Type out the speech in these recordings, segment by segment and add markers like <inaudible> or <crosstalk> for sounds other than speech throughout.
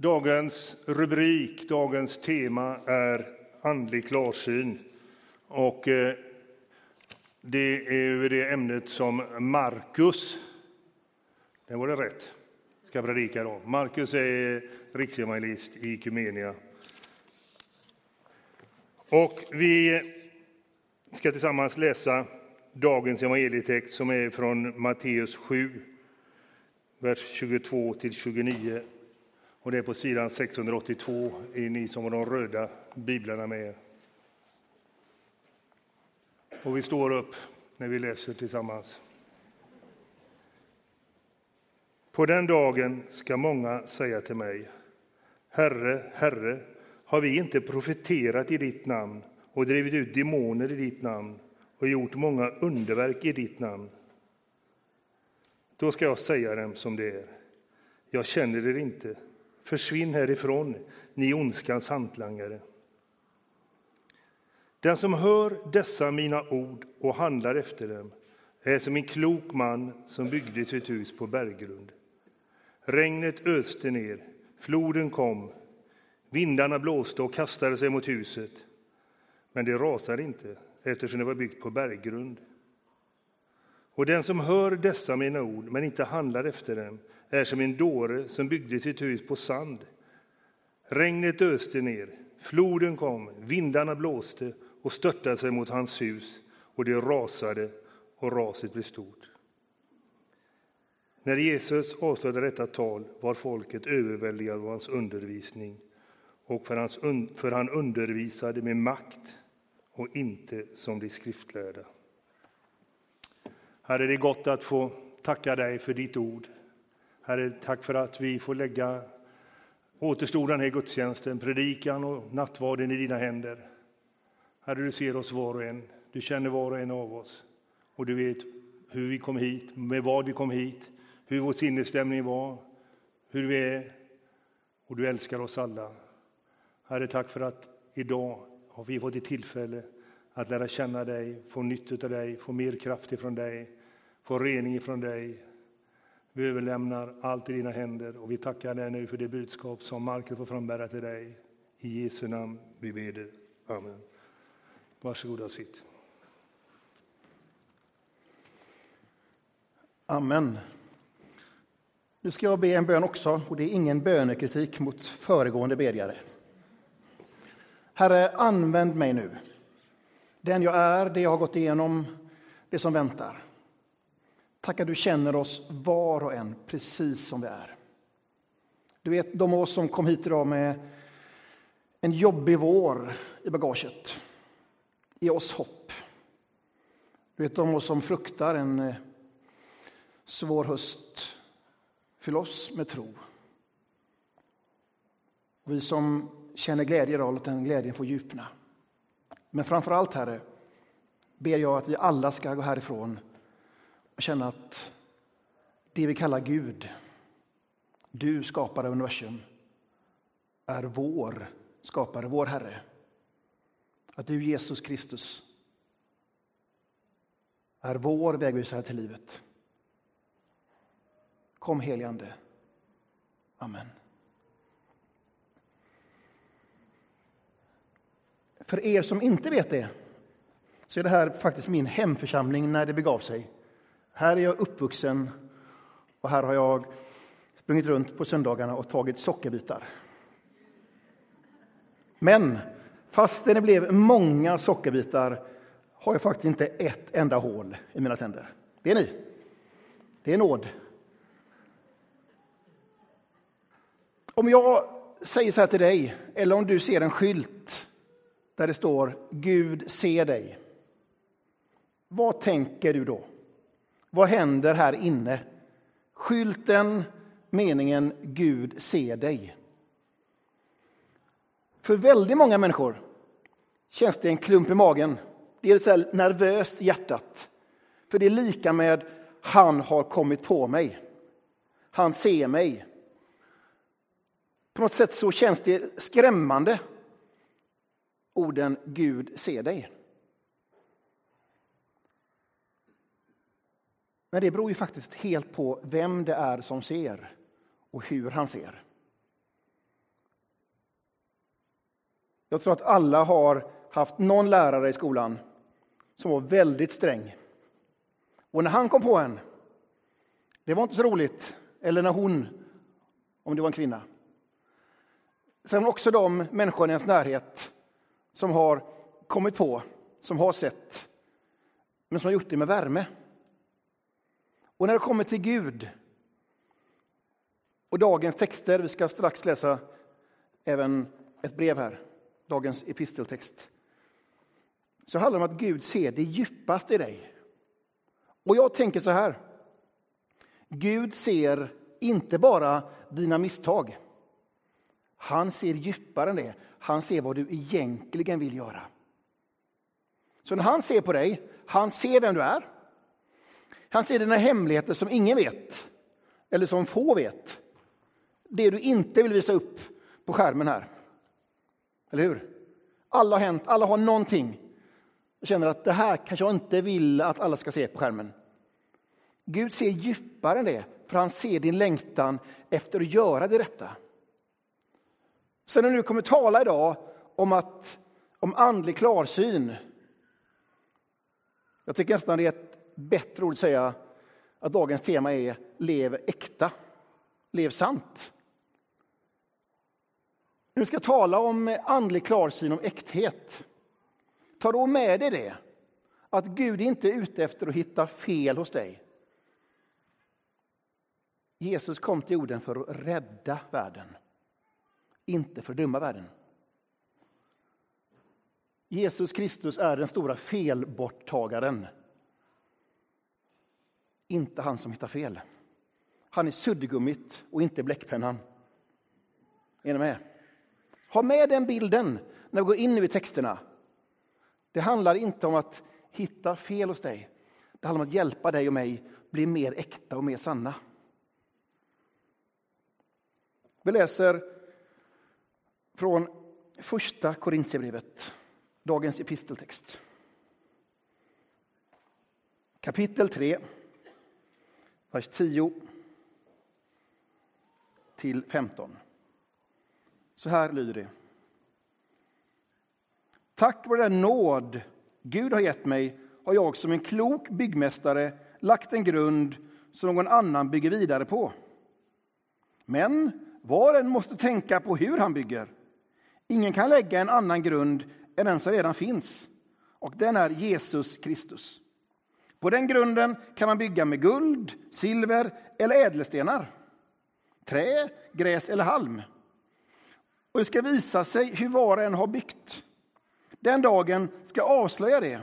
Dagens rubrik, dagens tema är andlig klarsyn. Och eh, det är det ämnet som Markus, det var det rätt, ska predika då. Markus är riksevangelist i Kumenia. Och vi ska tillsammans läsa dagens evangelietext som är från Matteus 7, vers 22 till 29. Och det är på sidan 682, i ni som har de röda biblarna med er. Och vi står upp när vi läser tillsammans. På den dagen ska många säga till mig, Herre, Herre, har vi inte profeterat i ditt namn och drivit ut demoner i ditt namn och gjort många underverk i ditt namn? Då ska jag säga dem som det är. Jag känner er inte. Försvinn härifrån, ni ondskans hantlangare. Den som hör dessa mina ord och handlar efter dem är som en klok man som byggde sitt hus på berggrund. Regnet öste ner, floden kom, vindarna blåste och kastade sig mot huset. Men det rasade inte, eftersom det var byggt på berggrund. Och den som hör dessa mina ord, men inte handlar efter dem, är som en dåre som byggde sitt hus på sand. Regnet öste ner, floden kom, vindarna blåste och störtade sig mot hans hus, och det rasade, och raset blev stort. När Jesus avslutade detta tal var folket överväldigat av hans undervisning, och för, hans, för han undervisade med makt och inte som de skriftlärda. Herre, det är gott att få tacka dig för ditt ord. Herre, tack för att vi får lägga återstoden här gudstjänsten, predikan och nattvarden i dina händer. Herre, du ser oss var och en. Du känner var och en av oss. Och du vet hur vi kom hit, med vad vi kom hit, hur vår sinnesstämning var, hur vi är. Och du älskar oss alla. Herre, tack för att idag har vi fått ett tillfälle att lära känna dig, få nytt av dig, få mer kraft ifrån dig, få rening ifrån dig. Vi överlämnar allt i dina händer och vi tackar dig nu för det budskap som Markus får frambära till dig. I Jesu namn vi ber Amen. Varsågoda och sitt. Amen. Nu ska jag be en bön också, och det är ingen bönekritik mot föregående bedjare. Herre, använd mig nu. Den jag är, det jag har gått igenom, det som väntar. Tack att du känner oss var och en precis som vi är. Du vet de av oss som kom hit idag med en jobbig vår i bagaget. Ge oss hopp. Du vet de av oss som fruktar en eh, svår höst. Fyll oss med tro. Vi som känner glädje idag låt den glädjen få djupna. Men framför allt, Herre, ber jag att vi alla ska gå härifrån och känna att det vi kallar Gud, du skapare av universum, är vår skapare, vår Herre. Att du, Jesus Kristus, är vår vägvisare till livet. Kom heligande. Amen. För er som inte vet det så är det här faktiskt min hemförsamling när det begav sig. Här är jag uppvuxen och här har jag sprungit runt på söndagarna och tagit sockerbitar. Men fastän det blev många sockerbitar har jag faktiskt inte ett enda hål i mina tänder. Det är ni. Det är nåd. Om jag säger så här till dig, eller om du ser en skylt där det står Gud ser dig. Vad tänker du då? Vad händer här inne? Skylten, meningen Gud ser dig. För väldigt många människor känns det en klump i magen. Det är så nervöst i hjärtat. För det är lika med han har kommit på mig. Han ser mig. På något sätt så känns det skrämmande. Orden Gud ser dig. Men det beror ju faktiskt helt på vem det är som ser och hur han ser. Jag tror att alla har haft någon lärare i skolan som var väldigt sträng. Och när han kom på en, det var inte så roligt. Eller när hon, om det var en kvinna. Sen också de människor i ens närhet som har kommit på, som har sett, men som har gjort det med värme. Och när det kommer till Gud och dagens texter, vi ska strax läsa även ett brev här, dagens episteltext, så handlar det om att Gud ser det djupaste i dig. Och jag tänker så här. Gud ser inte bara dina misstag. Han ser djupare än det. Han ser vad du egentligen vill göra. Så när han ser på dig, han ser vem du är. Han ser dina hemligheter som ingen vet, eller som få vet. Det du inte vill visa upp på skärmen här. Eller hur? Alla har hänt, alla har någonting. Jag känner att det här kanske jag inte vill att alla ska se på skärmen. Gud ser djupare än det, för han ser din längtan efter att göra det rätta. Sen när du kommer tala idag om, att, om andlig klarsyn. Jag tycker nästan det är ett bättre ord att säga att dagens tema är lev äkta, lev sant. Nu ska jag tala om andlig klarsyn, om äkthet. Ta då med dig det, att Gud inte är ute efter att hitta fel hos dig. Jesus kom till jorden för att rädda världen, inte för att döma världen. Jesus Kristus är den stora felborttagaren. Inte han som hittar fel. Han är suddgummit och inte bläckpennan. Är ni med? Ha med den bilden när vi går in i texterna. Det handlar inte om att hitta fel hos dig. Det handlar om att hjälpa dig och mig bli mer äkta och mer sanna. Vi läser från första Korintierbrevet, dagens episteltext. Kapitel 3, vers 10 till 15. Så här lyder det. Tack vare den nåd Gud har gett mig har jag som en klok byggmästare lagt en grund som någon annan bygger vidare på. Men var en måste tänka på hur han bygger. Ingen kan lägga en annan grund än den som redan finns, och den är Jesus Kristus. På den grunden kan man bygga med guld, silver eller ädelstenar, trä, gräs eller halm. Och det ska visa sig hur var och en har byggt. Den dagen ska avslöja det,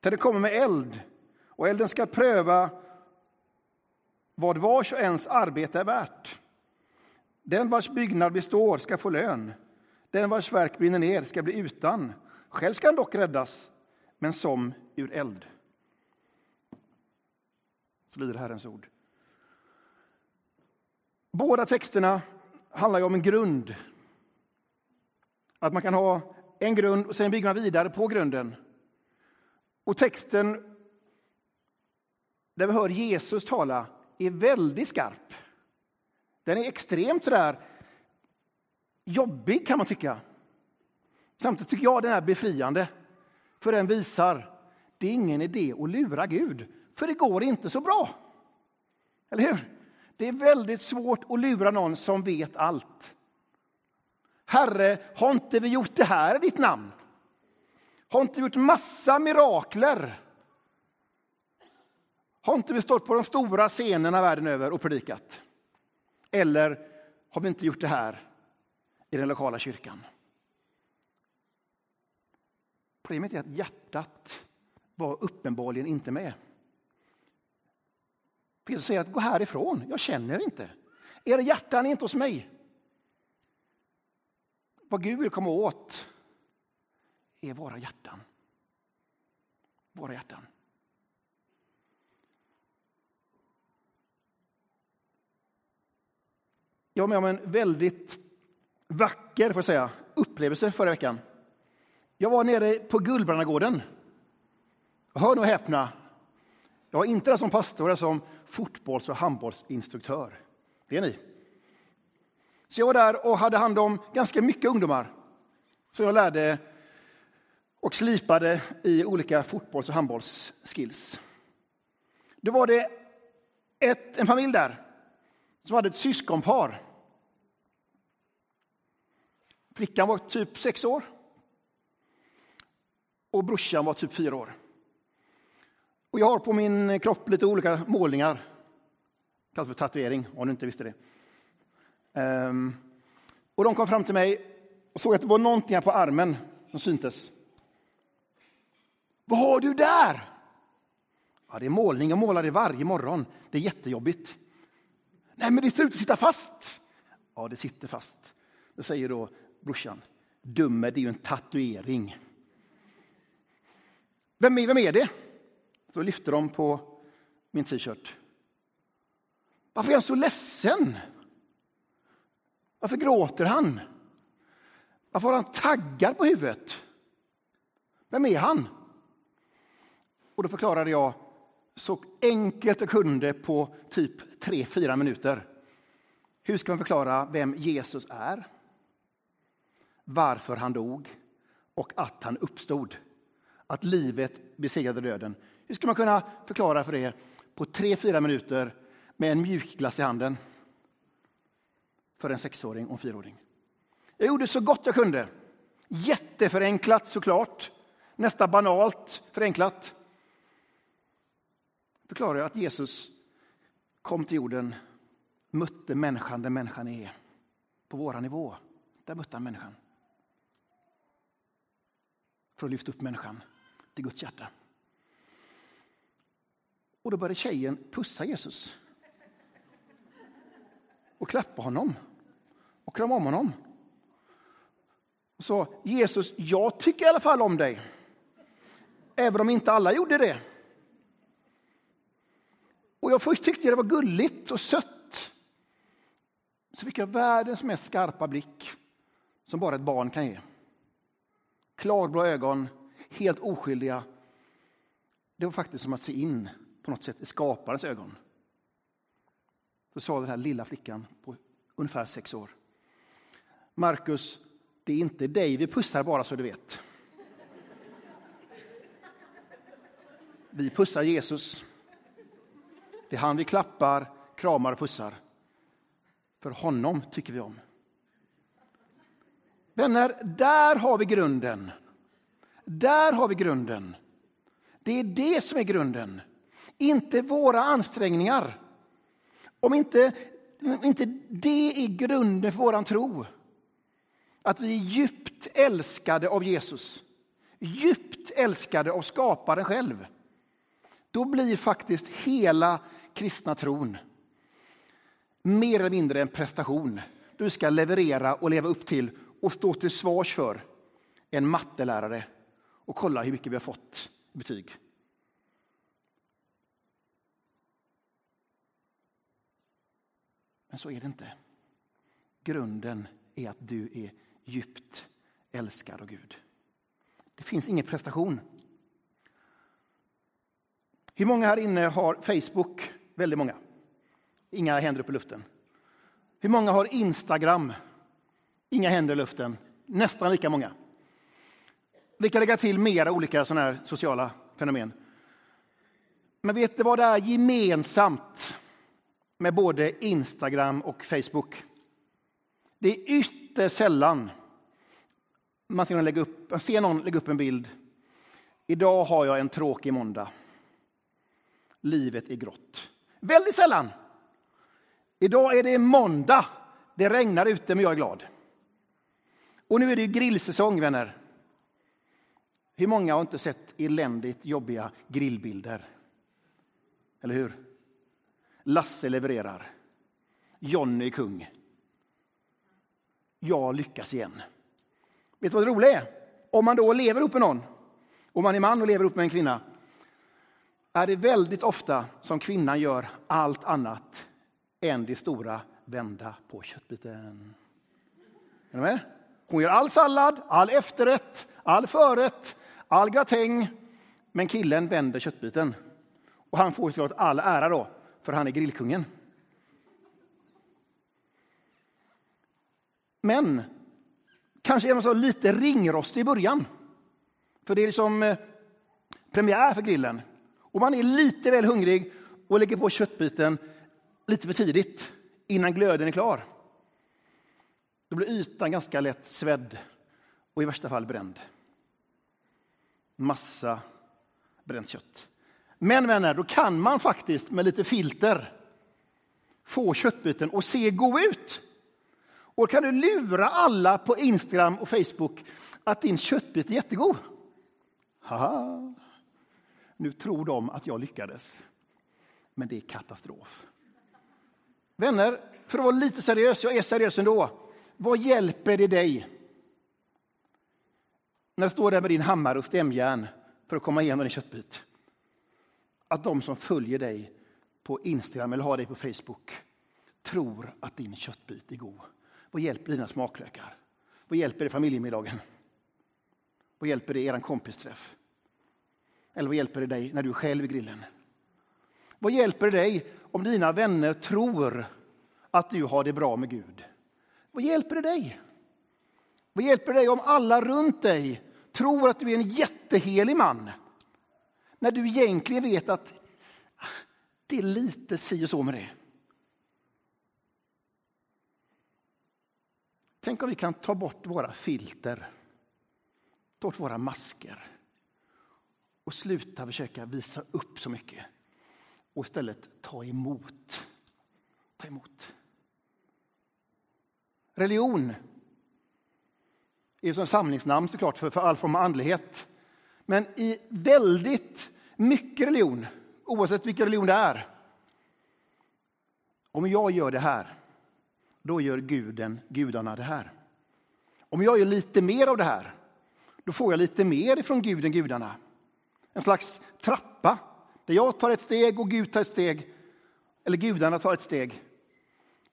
till det kommer med eld, och elden ska pröva vad vars och ens arbete är värt. Den vars byggnad består ska få lön. Den vars verk brinner ner ska bli utan. Själv ska han dock räddas, men som ur eld. Så lyder Herrens ord. Båda texterna handlar ju om en grund. Att man kan ha en grund och sen bygger man vidare på grunden. Och texten där vi hör Jesus tala är väldigt skarp. Den är extremt sådär jobbig kan man tycka. Samtidigt tycker jag den är befriande. För den visar det är ingen idé att lura Gud, för det går inte så bra. Eller hur? Det är väldigt svårt att lura någon som vet allt. Herre, har inte vi gjort det här i ditt namn? Har inte vi gjort massa mirakler? Har inte vi stått på de stora scenerna världen över och predikat? Eller har vi inte gjort det här i den lokala kyrkan? Problemet är att hjärtat var uppenbarligen inte med. Petrus säger att gå härifrån, jag känner inte. Era hjärtan är inte hos mig. Vad Gud vill komma åt är våra hjärtan. Våra hjärtan. Jag var med om en väldigt vacker får jag säga, upplevelse förra veckan. Jag var nere på Gullbrannagården. Hör och häpna. Jag var inte där som pastor, utan som fotbolls och handbollsinstruktör. Det är ni. Så jag var där och hade hand om ganska mycket ungdomar. som jag lärde och slipade i olika fotbolls och handbollsskills. Då var det ett, en familj där som hade ett syskonpar. Flickan var typ sex år och brorsan var typ fyra år. Och jag har på min kropp lite olika målningar. Kallas för tatuering, om du inte visste det. Um, och de kom fram till mig och såg att det var någonting här på armen som syntes. Vad har du där? Ja, det är målning. Jag målar det varje morgon. Det är jättejobbigt. Nej, men det ser ut att sitta fast. Ja, det sitter fast. Då säger då brorsan, dumme, det är ju en tatuering. Vem är, vem är det? Så lyfte de på min t-shirt. Varför är han så ledsen? Varför gråter han? Varför har han taggar på huvudet? Vem är han? Och då förklarade jag så enkelt jag kunde på typ tre, fyra minuter. Hur ska man förklara vem Jesus är? Varför han dog och att han uppstod. Att livet besegrade döden. Hur ska man kunna förklara för det på tre, fyra minuter med en mjukglass i handen? För en sexåring och en fyraåring. Jag gjorde så gott jag kunde. Jätteförenklat såklart. Nästan banalt förenklat. Förklarar jag att Jesus kom till jorden, mötte människan där människan är. På vår nivå. Där mötte han människan. För att lyfta upp människan till Guds hjärta. Och då började tjejen pussa Jesus. Och klappa honom. Och krama om honom. Och sa Jesus, jag tycker i alla fall om dig. Även om inte alla gjorde det. Och jag först tyckte det var gulligt och sött. Så fick jag världens mest skarpa blick som bara ett barn kan ge. Klarblå ögon, helt oskyldiga. Det var faktiskt som att se in på något sätt i skaparens ögon. Så sa den här lilla flickan på ungefär sex år. Markus, det är inte dig vi pussar bara så du vet. <laughs> Vi pussar Jesus. Det är han vi klappar, kramar och pussar. För honom tycker vi om. Vänner, där har vi grunden. Där har vi grunden. Det är det som är grunden, inte våra ansträngningar. Om inte, inte det är grunden för vår tro, att vi är djupt älskade av Jesus, djupt älskade av skaparen själv, då blir faktiskt hela kristna tron mer eller mindre en prestation du ska leverera och leva upp till och stå till svars för en mattelärare och kolla hur mycket vi har fått i betyg. Men så är det inte. Grunden är att du är djupt älskad av Gud. Det finns ingen prestation. Hur många här inne har Facebook? Väldigt många. Inga händer upp i luften. Hur många har Instagram? Inga händer i luften. Nästan lika många. Vi kan lägga till mera olika sådana här sociala fenomen. Men vet du vad det är gemensamt med både Instagram och Facebook? Det är ytterst sällan man ser någon lägga upp, man ser någon lägga upp en bild. Idag har jag en tråkig måndag. Livet är grått. Väldigt sällan. Idag är det måndag. Det regnar ute, men jag är glad. Och nu är det grillsäsong, vänner. Hur många har inte sett eländigt jobbiga grillbilder? Eller hur? Lasse levererar. Jonny är kung. Jag lyckas igen. Vet du vad det roliga är? Om man då lever upp med någon, om man är man och lever upp med en kvinna, är det väldigt ofta som kvinnan gör allt annat än det stora vända på köttbiten. Är du med? Hon gör all sallad, all efterrätt, all förrätt, all gratäng. Men killen vänder köttbiten. Och han får såklart all ära då, för han är grillkungen. Men Kanske är man så lite ringrostig i början. För det är liksom eh, premiär för grillen. Och man är lite väl hungrig och lägger på köttbiten lite för tidigt innan glöden är klar. Då blir ytan ganska lätt svedd och i värsta fall bränd. Massa bränt kött. Men vänner, då kan man faktiskt med lite filter få köttbiten att se god ut. Och kan du lura alla på Instagram och Facebook att din köttbit är jättegod. Haha. Nu tror de att jag lyckades. Men det är katastrof. Vänner, för att vara lite seriös, jag är seriös ändå. Vad hjälper det dig när du står där med din hammare och stämjärn för att komma igenom din köttbit? Att de som följer dig på Instagram eller har dig på Facebook tror att din köttbit är god. Vad hjälper dina smaklökar? Vad hjälper det familjemiddagen? Vad hjälper det er kompisträff? Eller vad hjälper det dig när du är själv i grillen? Vad hjälper det dig om dina vänner tror att du har det bra med Gud? Vad hjälper det dig? Vad hjälper det dig om alla runt dig tror att du är en jättehelig man? När du egentligen vet att det är lite si och så med det. Tänk om vi kan ta bort våra filter, ta bort våra masker och sluta försöka visa upp så mycket och istället ta emot. Ta emot. Religion är som samlingsnamn såklart för, för all form av andlighet. Men i väldigt mycket religion, oavsett vilken religion det är. Om jag gör det här, då gör guden, gudarna det här. Om jag gör lite mer av det här, då får jag lite mer ifrån guden, gudarna. En slags trappa där jag tar ett steg och Gud tar ett steg. Eller gudarna tar ett steg.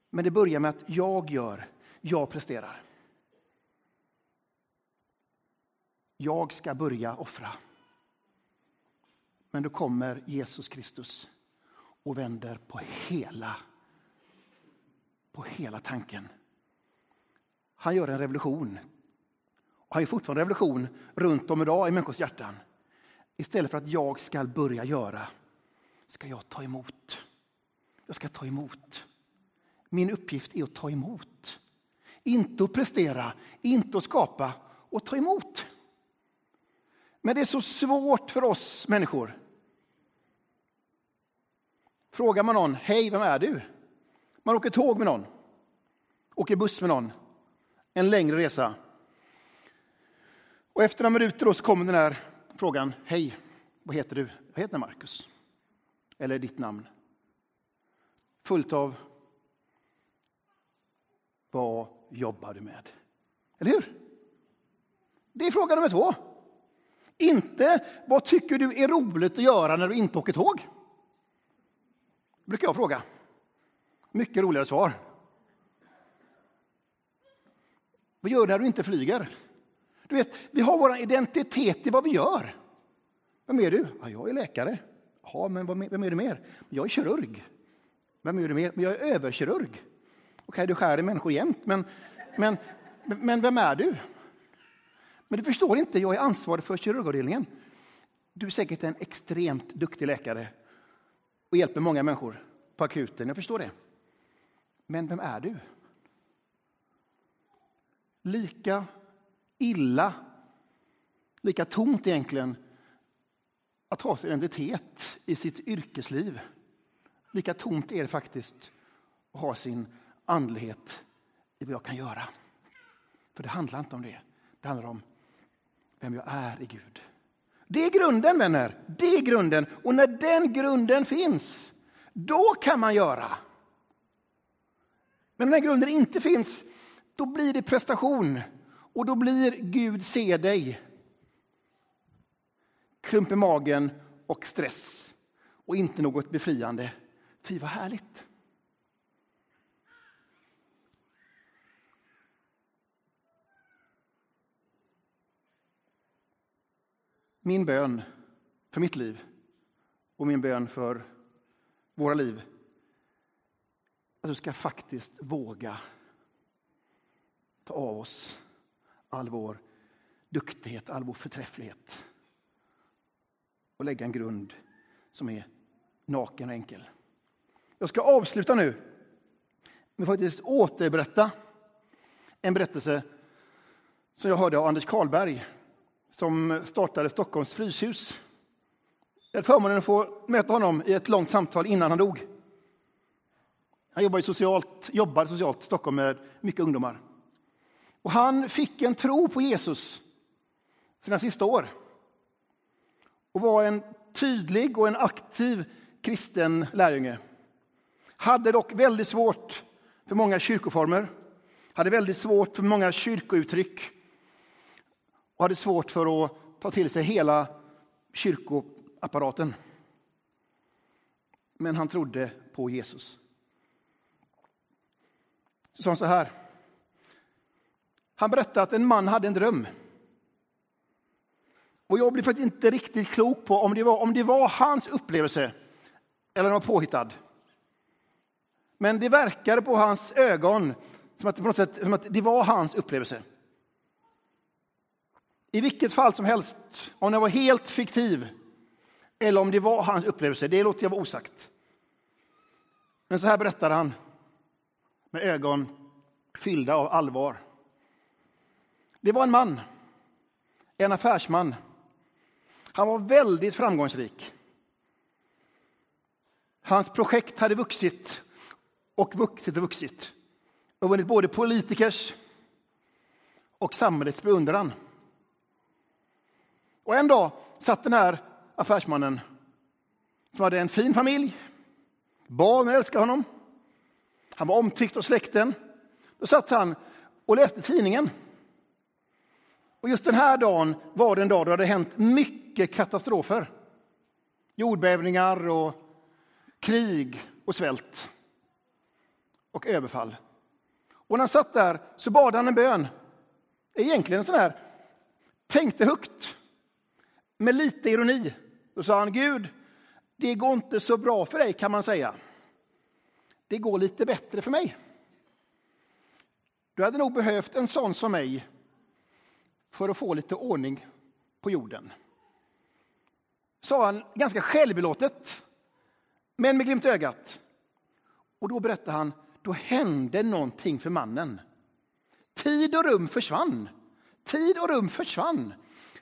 Men det börjar med att jag gör, jag presterar. Jag ska börja offra. Men då kommer Jesus Kristus och vänder på hela, på hela tanken. Han gör en revolution. Och han gör fortfarande revolution runt om idag i människors hjärtan. Istället för att jag ska börja göra, ska jag ta emot. Jag ska ta emot. Min uppgift är att ta emot. Inte att prestera, inte att skapa, och ta emot. Men det är så svårt för oss människor. Frågar man någon, hej, vem är du? Man åker tåg med någon, åker buss med någon, en längre resa. Och efter några minuter så kommer den här frågan, hej, vad heter du? Jag heter Markus. Eller ditt namn. Fullt av, vad jobbar du med? Eller hur? Det är fråga nummer två. Inte vad tycker du är roligt att göra när du inte åker tåg? brukar jag fråga. Mycket roligare svar. Vad gör du när du inte flyger? Du vet, vi har vår identitet i vad vi gör. Vem är du? Ja, jag är läkare. Ja, men vem är du mer? Jag är kirurg. Vem är du mer? Men jag är överkirurg. Okej, du skär i människor jämt, men, men, men vem är du? Men du förstår inte, jag är ansvarig för kirurgavdelningen. Du är säkert en extremt duktig läkare och hjälper många människor på akuten. Jag förstår det. Men vem är du? Lika illa, lika tomt egentligen, att ha sin identitet i sitt yrkesliv. Lika tomt är det faktiskt att ha sin andlighet i vad jag kan göra. För det handlar inte om det. Det handlar om vem jag är i Gud. Det är grunden, vänner. Det är grunden. Och när den grunden finns, då kan man göra. Men när grunden inte finns, då blir det prestation. Och då blir Gud se dig. Klump i magen och stress. Och inte något befriande. Fy vad härligt. Min bön för mitt liv och min bön för våra liv att du ska faktiskt våga ta av oss all vår duktighet, all vår förträfflighet och lägga en grund som är naken och enkel. Jag ska avsluta nu med faktiskt återberätta en berättelse som jag hörde av Anders Karlberg som startade Stockholms Fryshus. Jag hade förmånen att få möta honom i ett långt samtal innan han dog. Han jobbade socialt, jobbade socialt i Stockholm med mycket ungdomar. Och han fick en tro på Jesus sina sista år och var en tydlig och en aktiv kristen lärjunge. Hade dock väldigt svårt för många kyrkoformer, hade väldigt svårt för många kyrkouttryck och hade svårt för att ta till sig hela kyrkoapparaten. Men han trodde på Jesus. Så sa han så här. Han berättade att en man hade en dröm. Och jag blev faktiskt inte riktigt klok på om det var, om det var hans upplevelse eller om var påhittad. Men det verkade på hans ögon som att, på något sätt, som att det var hans upplevelse. I vilket fall som helst, om den var helt fiktiv eller om det var hans upplevelse, det låter jag vara osagt. Men så här berättar han med ögon fyllda av allvar. Det var en man, en affärsman. Han var väldigt framgångsrik. Hans projekt hade vuxit och vuxit och vuxit och vunnit både politikers och samhällets beundran. Och en dag satt den här affärsmannen som hade en fin familj, barnen älskade honom, han var omtyckt av släkten. Då satt han och läste tidningen. Och just den här dagen var det en dag då det hade hänt mycket katastrofer. Jordbävningar och krig och svält och överfall. Och när han satt där så bad han en bön. Egentligen en sån här, tänkte högt, med lite ironi. Då sa han, Gud, det går inte så bra för dig kan man säga. Det går lite bättre för mig. Du hade nog behövt en sån som mig för att få lite ordning på jorden. Sa han ganska självbelåtet, men med glimt i ögat. Och då berättade han, då hände någonting för mannen. Tid och rum försvann. Tid och rum försvann.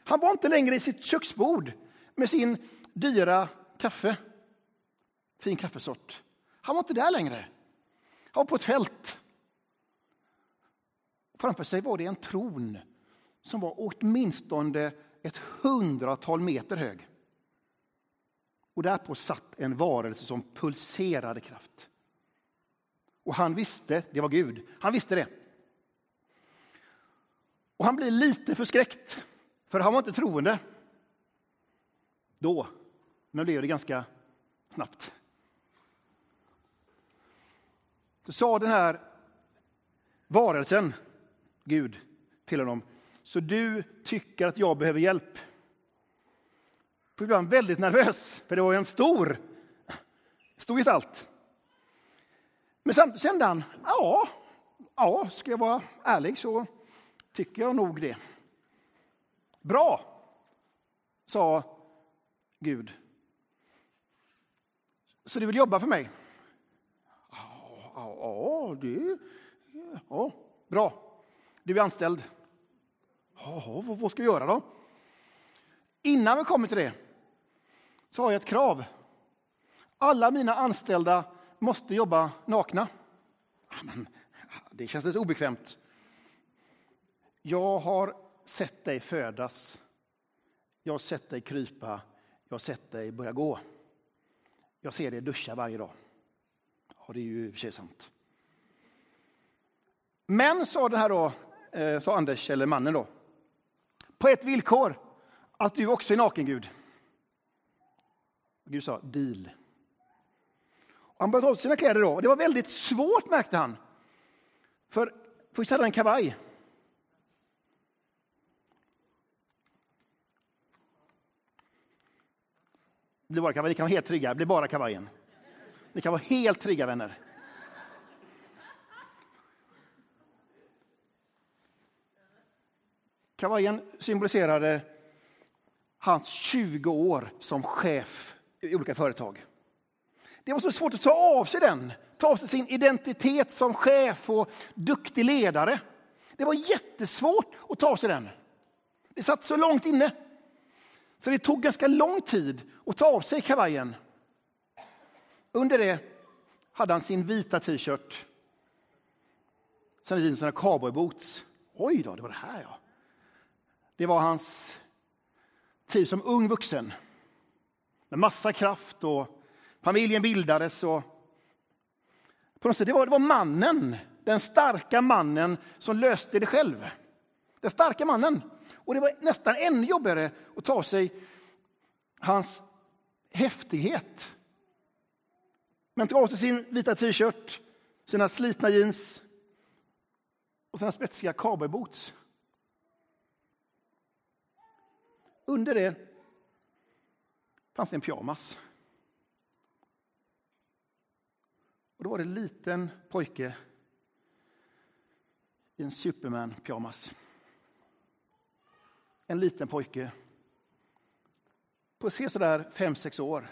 Han var inte längre i sitt köksbord med sin dyra kaffe. Fin kaffesort. Han var inte där längre. Han var på ett fält. Framför sig var det en tron som var åtminstone ett hundratal meter hög. Och därpå satt en varelse som pulserade kraft. Och han visste, det var Gud, han visste det. Och han blir lite förskräckt, för han var inte troende. Då, men blev det ganska snabbt. Då sa den här varelsen, Gud, till honom. Så du tycker att jag behöver hjälp? Då blev han väldigt nervös, för det var ju en stor, stor gestalt. Men samtidigt kände han, ja, ja, ska jag vara ärlig så tycker jag nog det. Bra, sa Gud. Så du vill jobba för mig? Ja, det... Ja, bra. Du är anställd. Ja, vad ska jag göra då? Innan vi kommer till det så har jag ett krav. Alla mina anställda måste jobba nakna. Men, det känns lite obekvämt. Jag har sett dig födas. Jag har sett dig krypa. Jag har sett dig börja gå. Jag ser dig duscha varje dag. Ja, det är ju i och för sig sant. Men, sa, det här då, eh, sa Anders, eller mannen då, på ett villkor, att du också är naken, Gud. Gud sa deal. Och han började ta av sina kläder då, och det var väldigt svårt märkte han. För först hade han en kavaj. Blir bara kavaj, ni kan vara helt trygga, det blir bara kavajen. Ni kan vara helt trygga vänner. Kavajen symboliserade hans 20 år som chef i olika företag. Det var så svårt att ta av sig den, ta av sig sin identitet som chef och duktig ledare. Det var jättesvårt att ta av sig den. Det satt så långt inne. Så det tog ganska lång tid att ta av sig kavajen. Under det hade han sin vita t-shirt. Sen hade han sina cowboyboots. Oj då, det var det här ja. Det var hans tid som ung vuxen. Med massa kraft och familjen bildades. Och på något sätt, det, var, det var mannen, den starka mannen som löste det själv. Den starka mannen. Och det var nästan ännu jobbigare att ta sig hans häftighet. Men tog av sig sin vita t-shirt, sina slitna jeans och sina spetsiga cowboyboots. Under det fanns det en pyjamas. Och då var det en liten pojke i en Superman-pyjamas. En liten pojke på se sådär fem, sex år.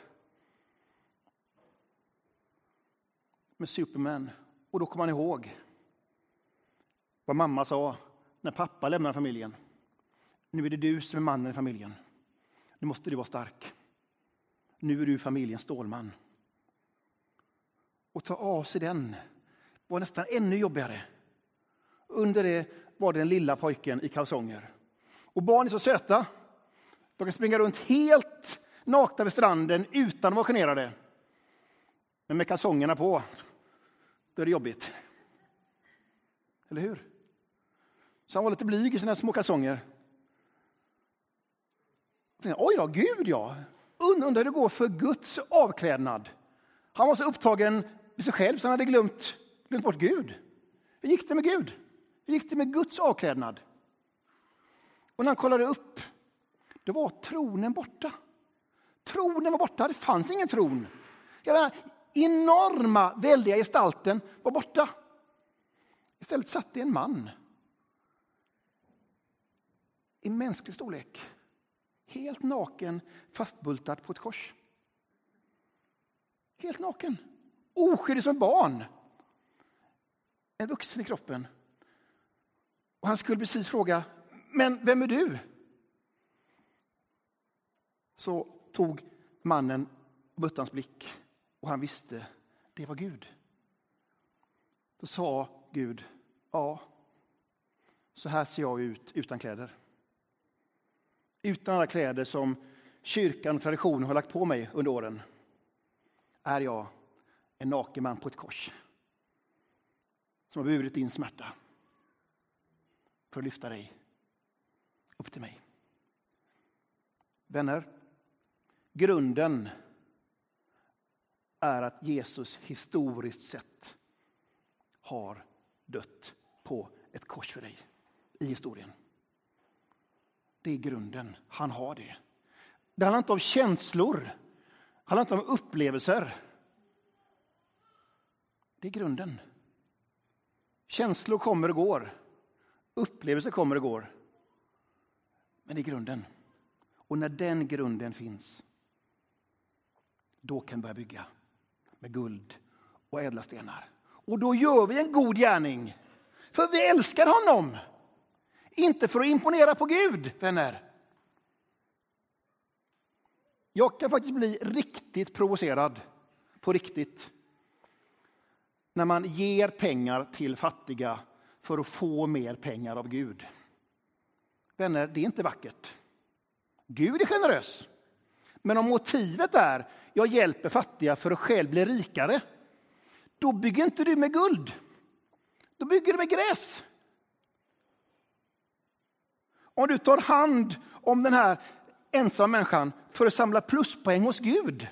Med Superman. Och då kom han ihåg vad mamma sa när pappa lämnade familjen. Nu är det du som är mannen i familjen. Nu måste du vara stark. Nu är du familjens stålman. Och ta av sig den var nästan ännu jobbigare. Under det var det den lilla pojken i kalsonger. Och barn är så söta. De kan springa runt helt nakna vid stranden utan att vara generade. Men med kalsongerna på, då är det jobbigt. Eller hur? Så han var lite blyg i sina små kalsonger. Oj då, Gud ja! Undrar hur det går för Guds avklädnad. Han var så upptagen med sig själv så han hade glömt, glömt bort Gud. Hur gick det med Gud? Hur gick det med Guds avklädnad? Och när han kollade upp, då var tronen borta. Tronen var borta, det fanns ingen tron. Den enorma, väldiga gestalten var borta. Istället satt det en man i mänsklig storlek. Helt naken, fastbultad på ett kors. Helt naken. Oskyldig som ett barn. En vuxen i kroppen. Och han skulle precis fråga, men vem är du? Så tog mannen muttans blick och han visste, det var Gud. Då sa Gud, ja, så här ser jag ut utan kläder. Utan alla kläder som kyrkan och traditionen har lagt på mig under åren är jag en naken man på ett kors som har burit din smärta för att lyfta dig upp till mig. Vänner, grunden är att Jesus historiskt sett har dött på ett kors för dig i historien. Det är grunden. Han har det. Det handlar inte om känslor. Det handlar inte om upplevelser. Det är grunden. Känslor kommer och går. Upplevelser kommer och går. Men det är grunden. Och när den grunden finns, då kan vi börja bygga med guld och ädla stenar. Och då gör vi en god gärning. För vi älskar honom. Inte för att imponera på Gud, vänner. Jag kan faktiskt bli riktigt provocerad, på riktigt, när man ger pengar till fattiga för att få mer pengar av Gud. Vänner, det är inte vackert. Gud är generös. Men om motivet är jag hjälper fattiga för att själv bli rikare, då bygger inte du med guld. Då bygger du med gräs. Om du tar hand om den här ensamma människan för att samla pluspoäng hos Gud.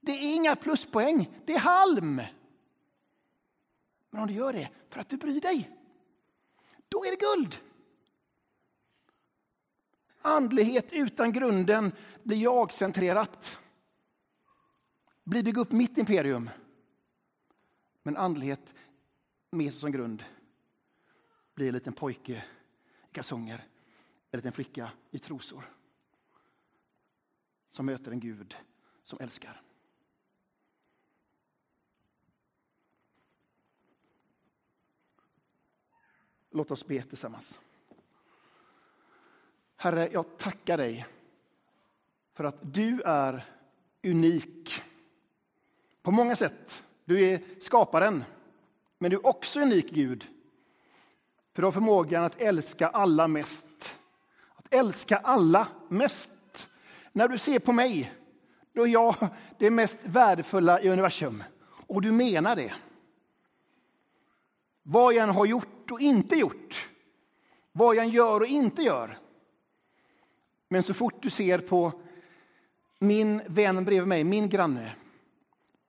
Det är inga pluspoäng, det är halm. Men om du gör det för att du bryr dig, då är det guld. Andlighet utan grunden blir jag-centrerat. Blir bygga upp mitt imperium. Men andlighet med som grund blir en liten pojke i kalsonger en liten flicka i trosor som möter en Gud som älskar. Låt oss be tillsammans. Herre, jag tackar dig för att du är unik på många sätt. Du är skaparen, men du är också unik, Gud. För du har förmågan att älska alla mest. Att älska alla mest. När du ser på mig, då är jag det mest värdefulla i universum. Och du menar det. Vad jag än har gjort och inte gjort. Vad jag än gör och inte gör. Men så fort du ser på min vän bredvid mig, min granne,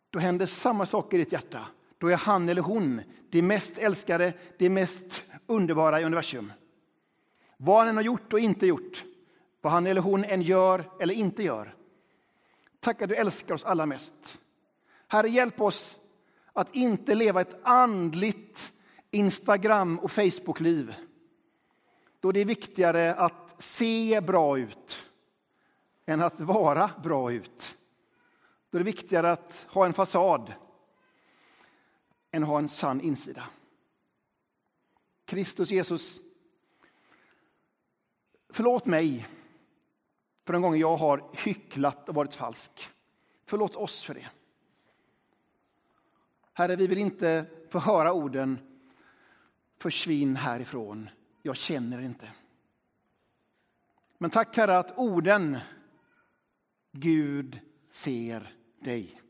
då händer samma sak i ditt hjärta. Då är han eller hon det mest älskade, det mest underbara i universum. Vad han än har gjort och inte gjort, vad han eller hon än gör eller inte gör. Tack att du älskar oss alla mest. Herre, hjälp oss att inte leva ett andligt Instagram och Facebook-liv. Då det är viktigare att se bra ut än att vara bra ut. Då är det viktigare att ha en fasad än att ha en sann insida. Kristus Jesus, förlåt mig för den gången jag har hycklat och varit falsk. Förlåt oss för det. Herre, vi vill inte få höra orden försvinn härifrån, jag känner inte. Men tack Herre att orden Gud ser dig.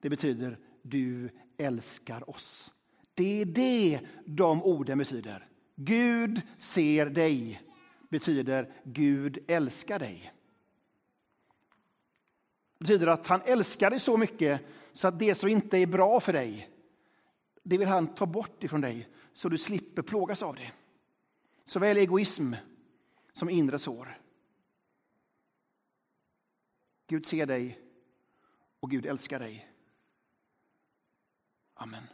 Det betyder du älskar oss. Det är det de orden betyder. Gud ser dig betyder Gud älskar dig. Det betyder att han älskar dig så mycket så att det som inte är bra för dig, det vill han ta bort ifrån dig så du slipper plågas av det. Såväl egoism som inre sår. Gud ser dig och Gud älskar dig. Amen.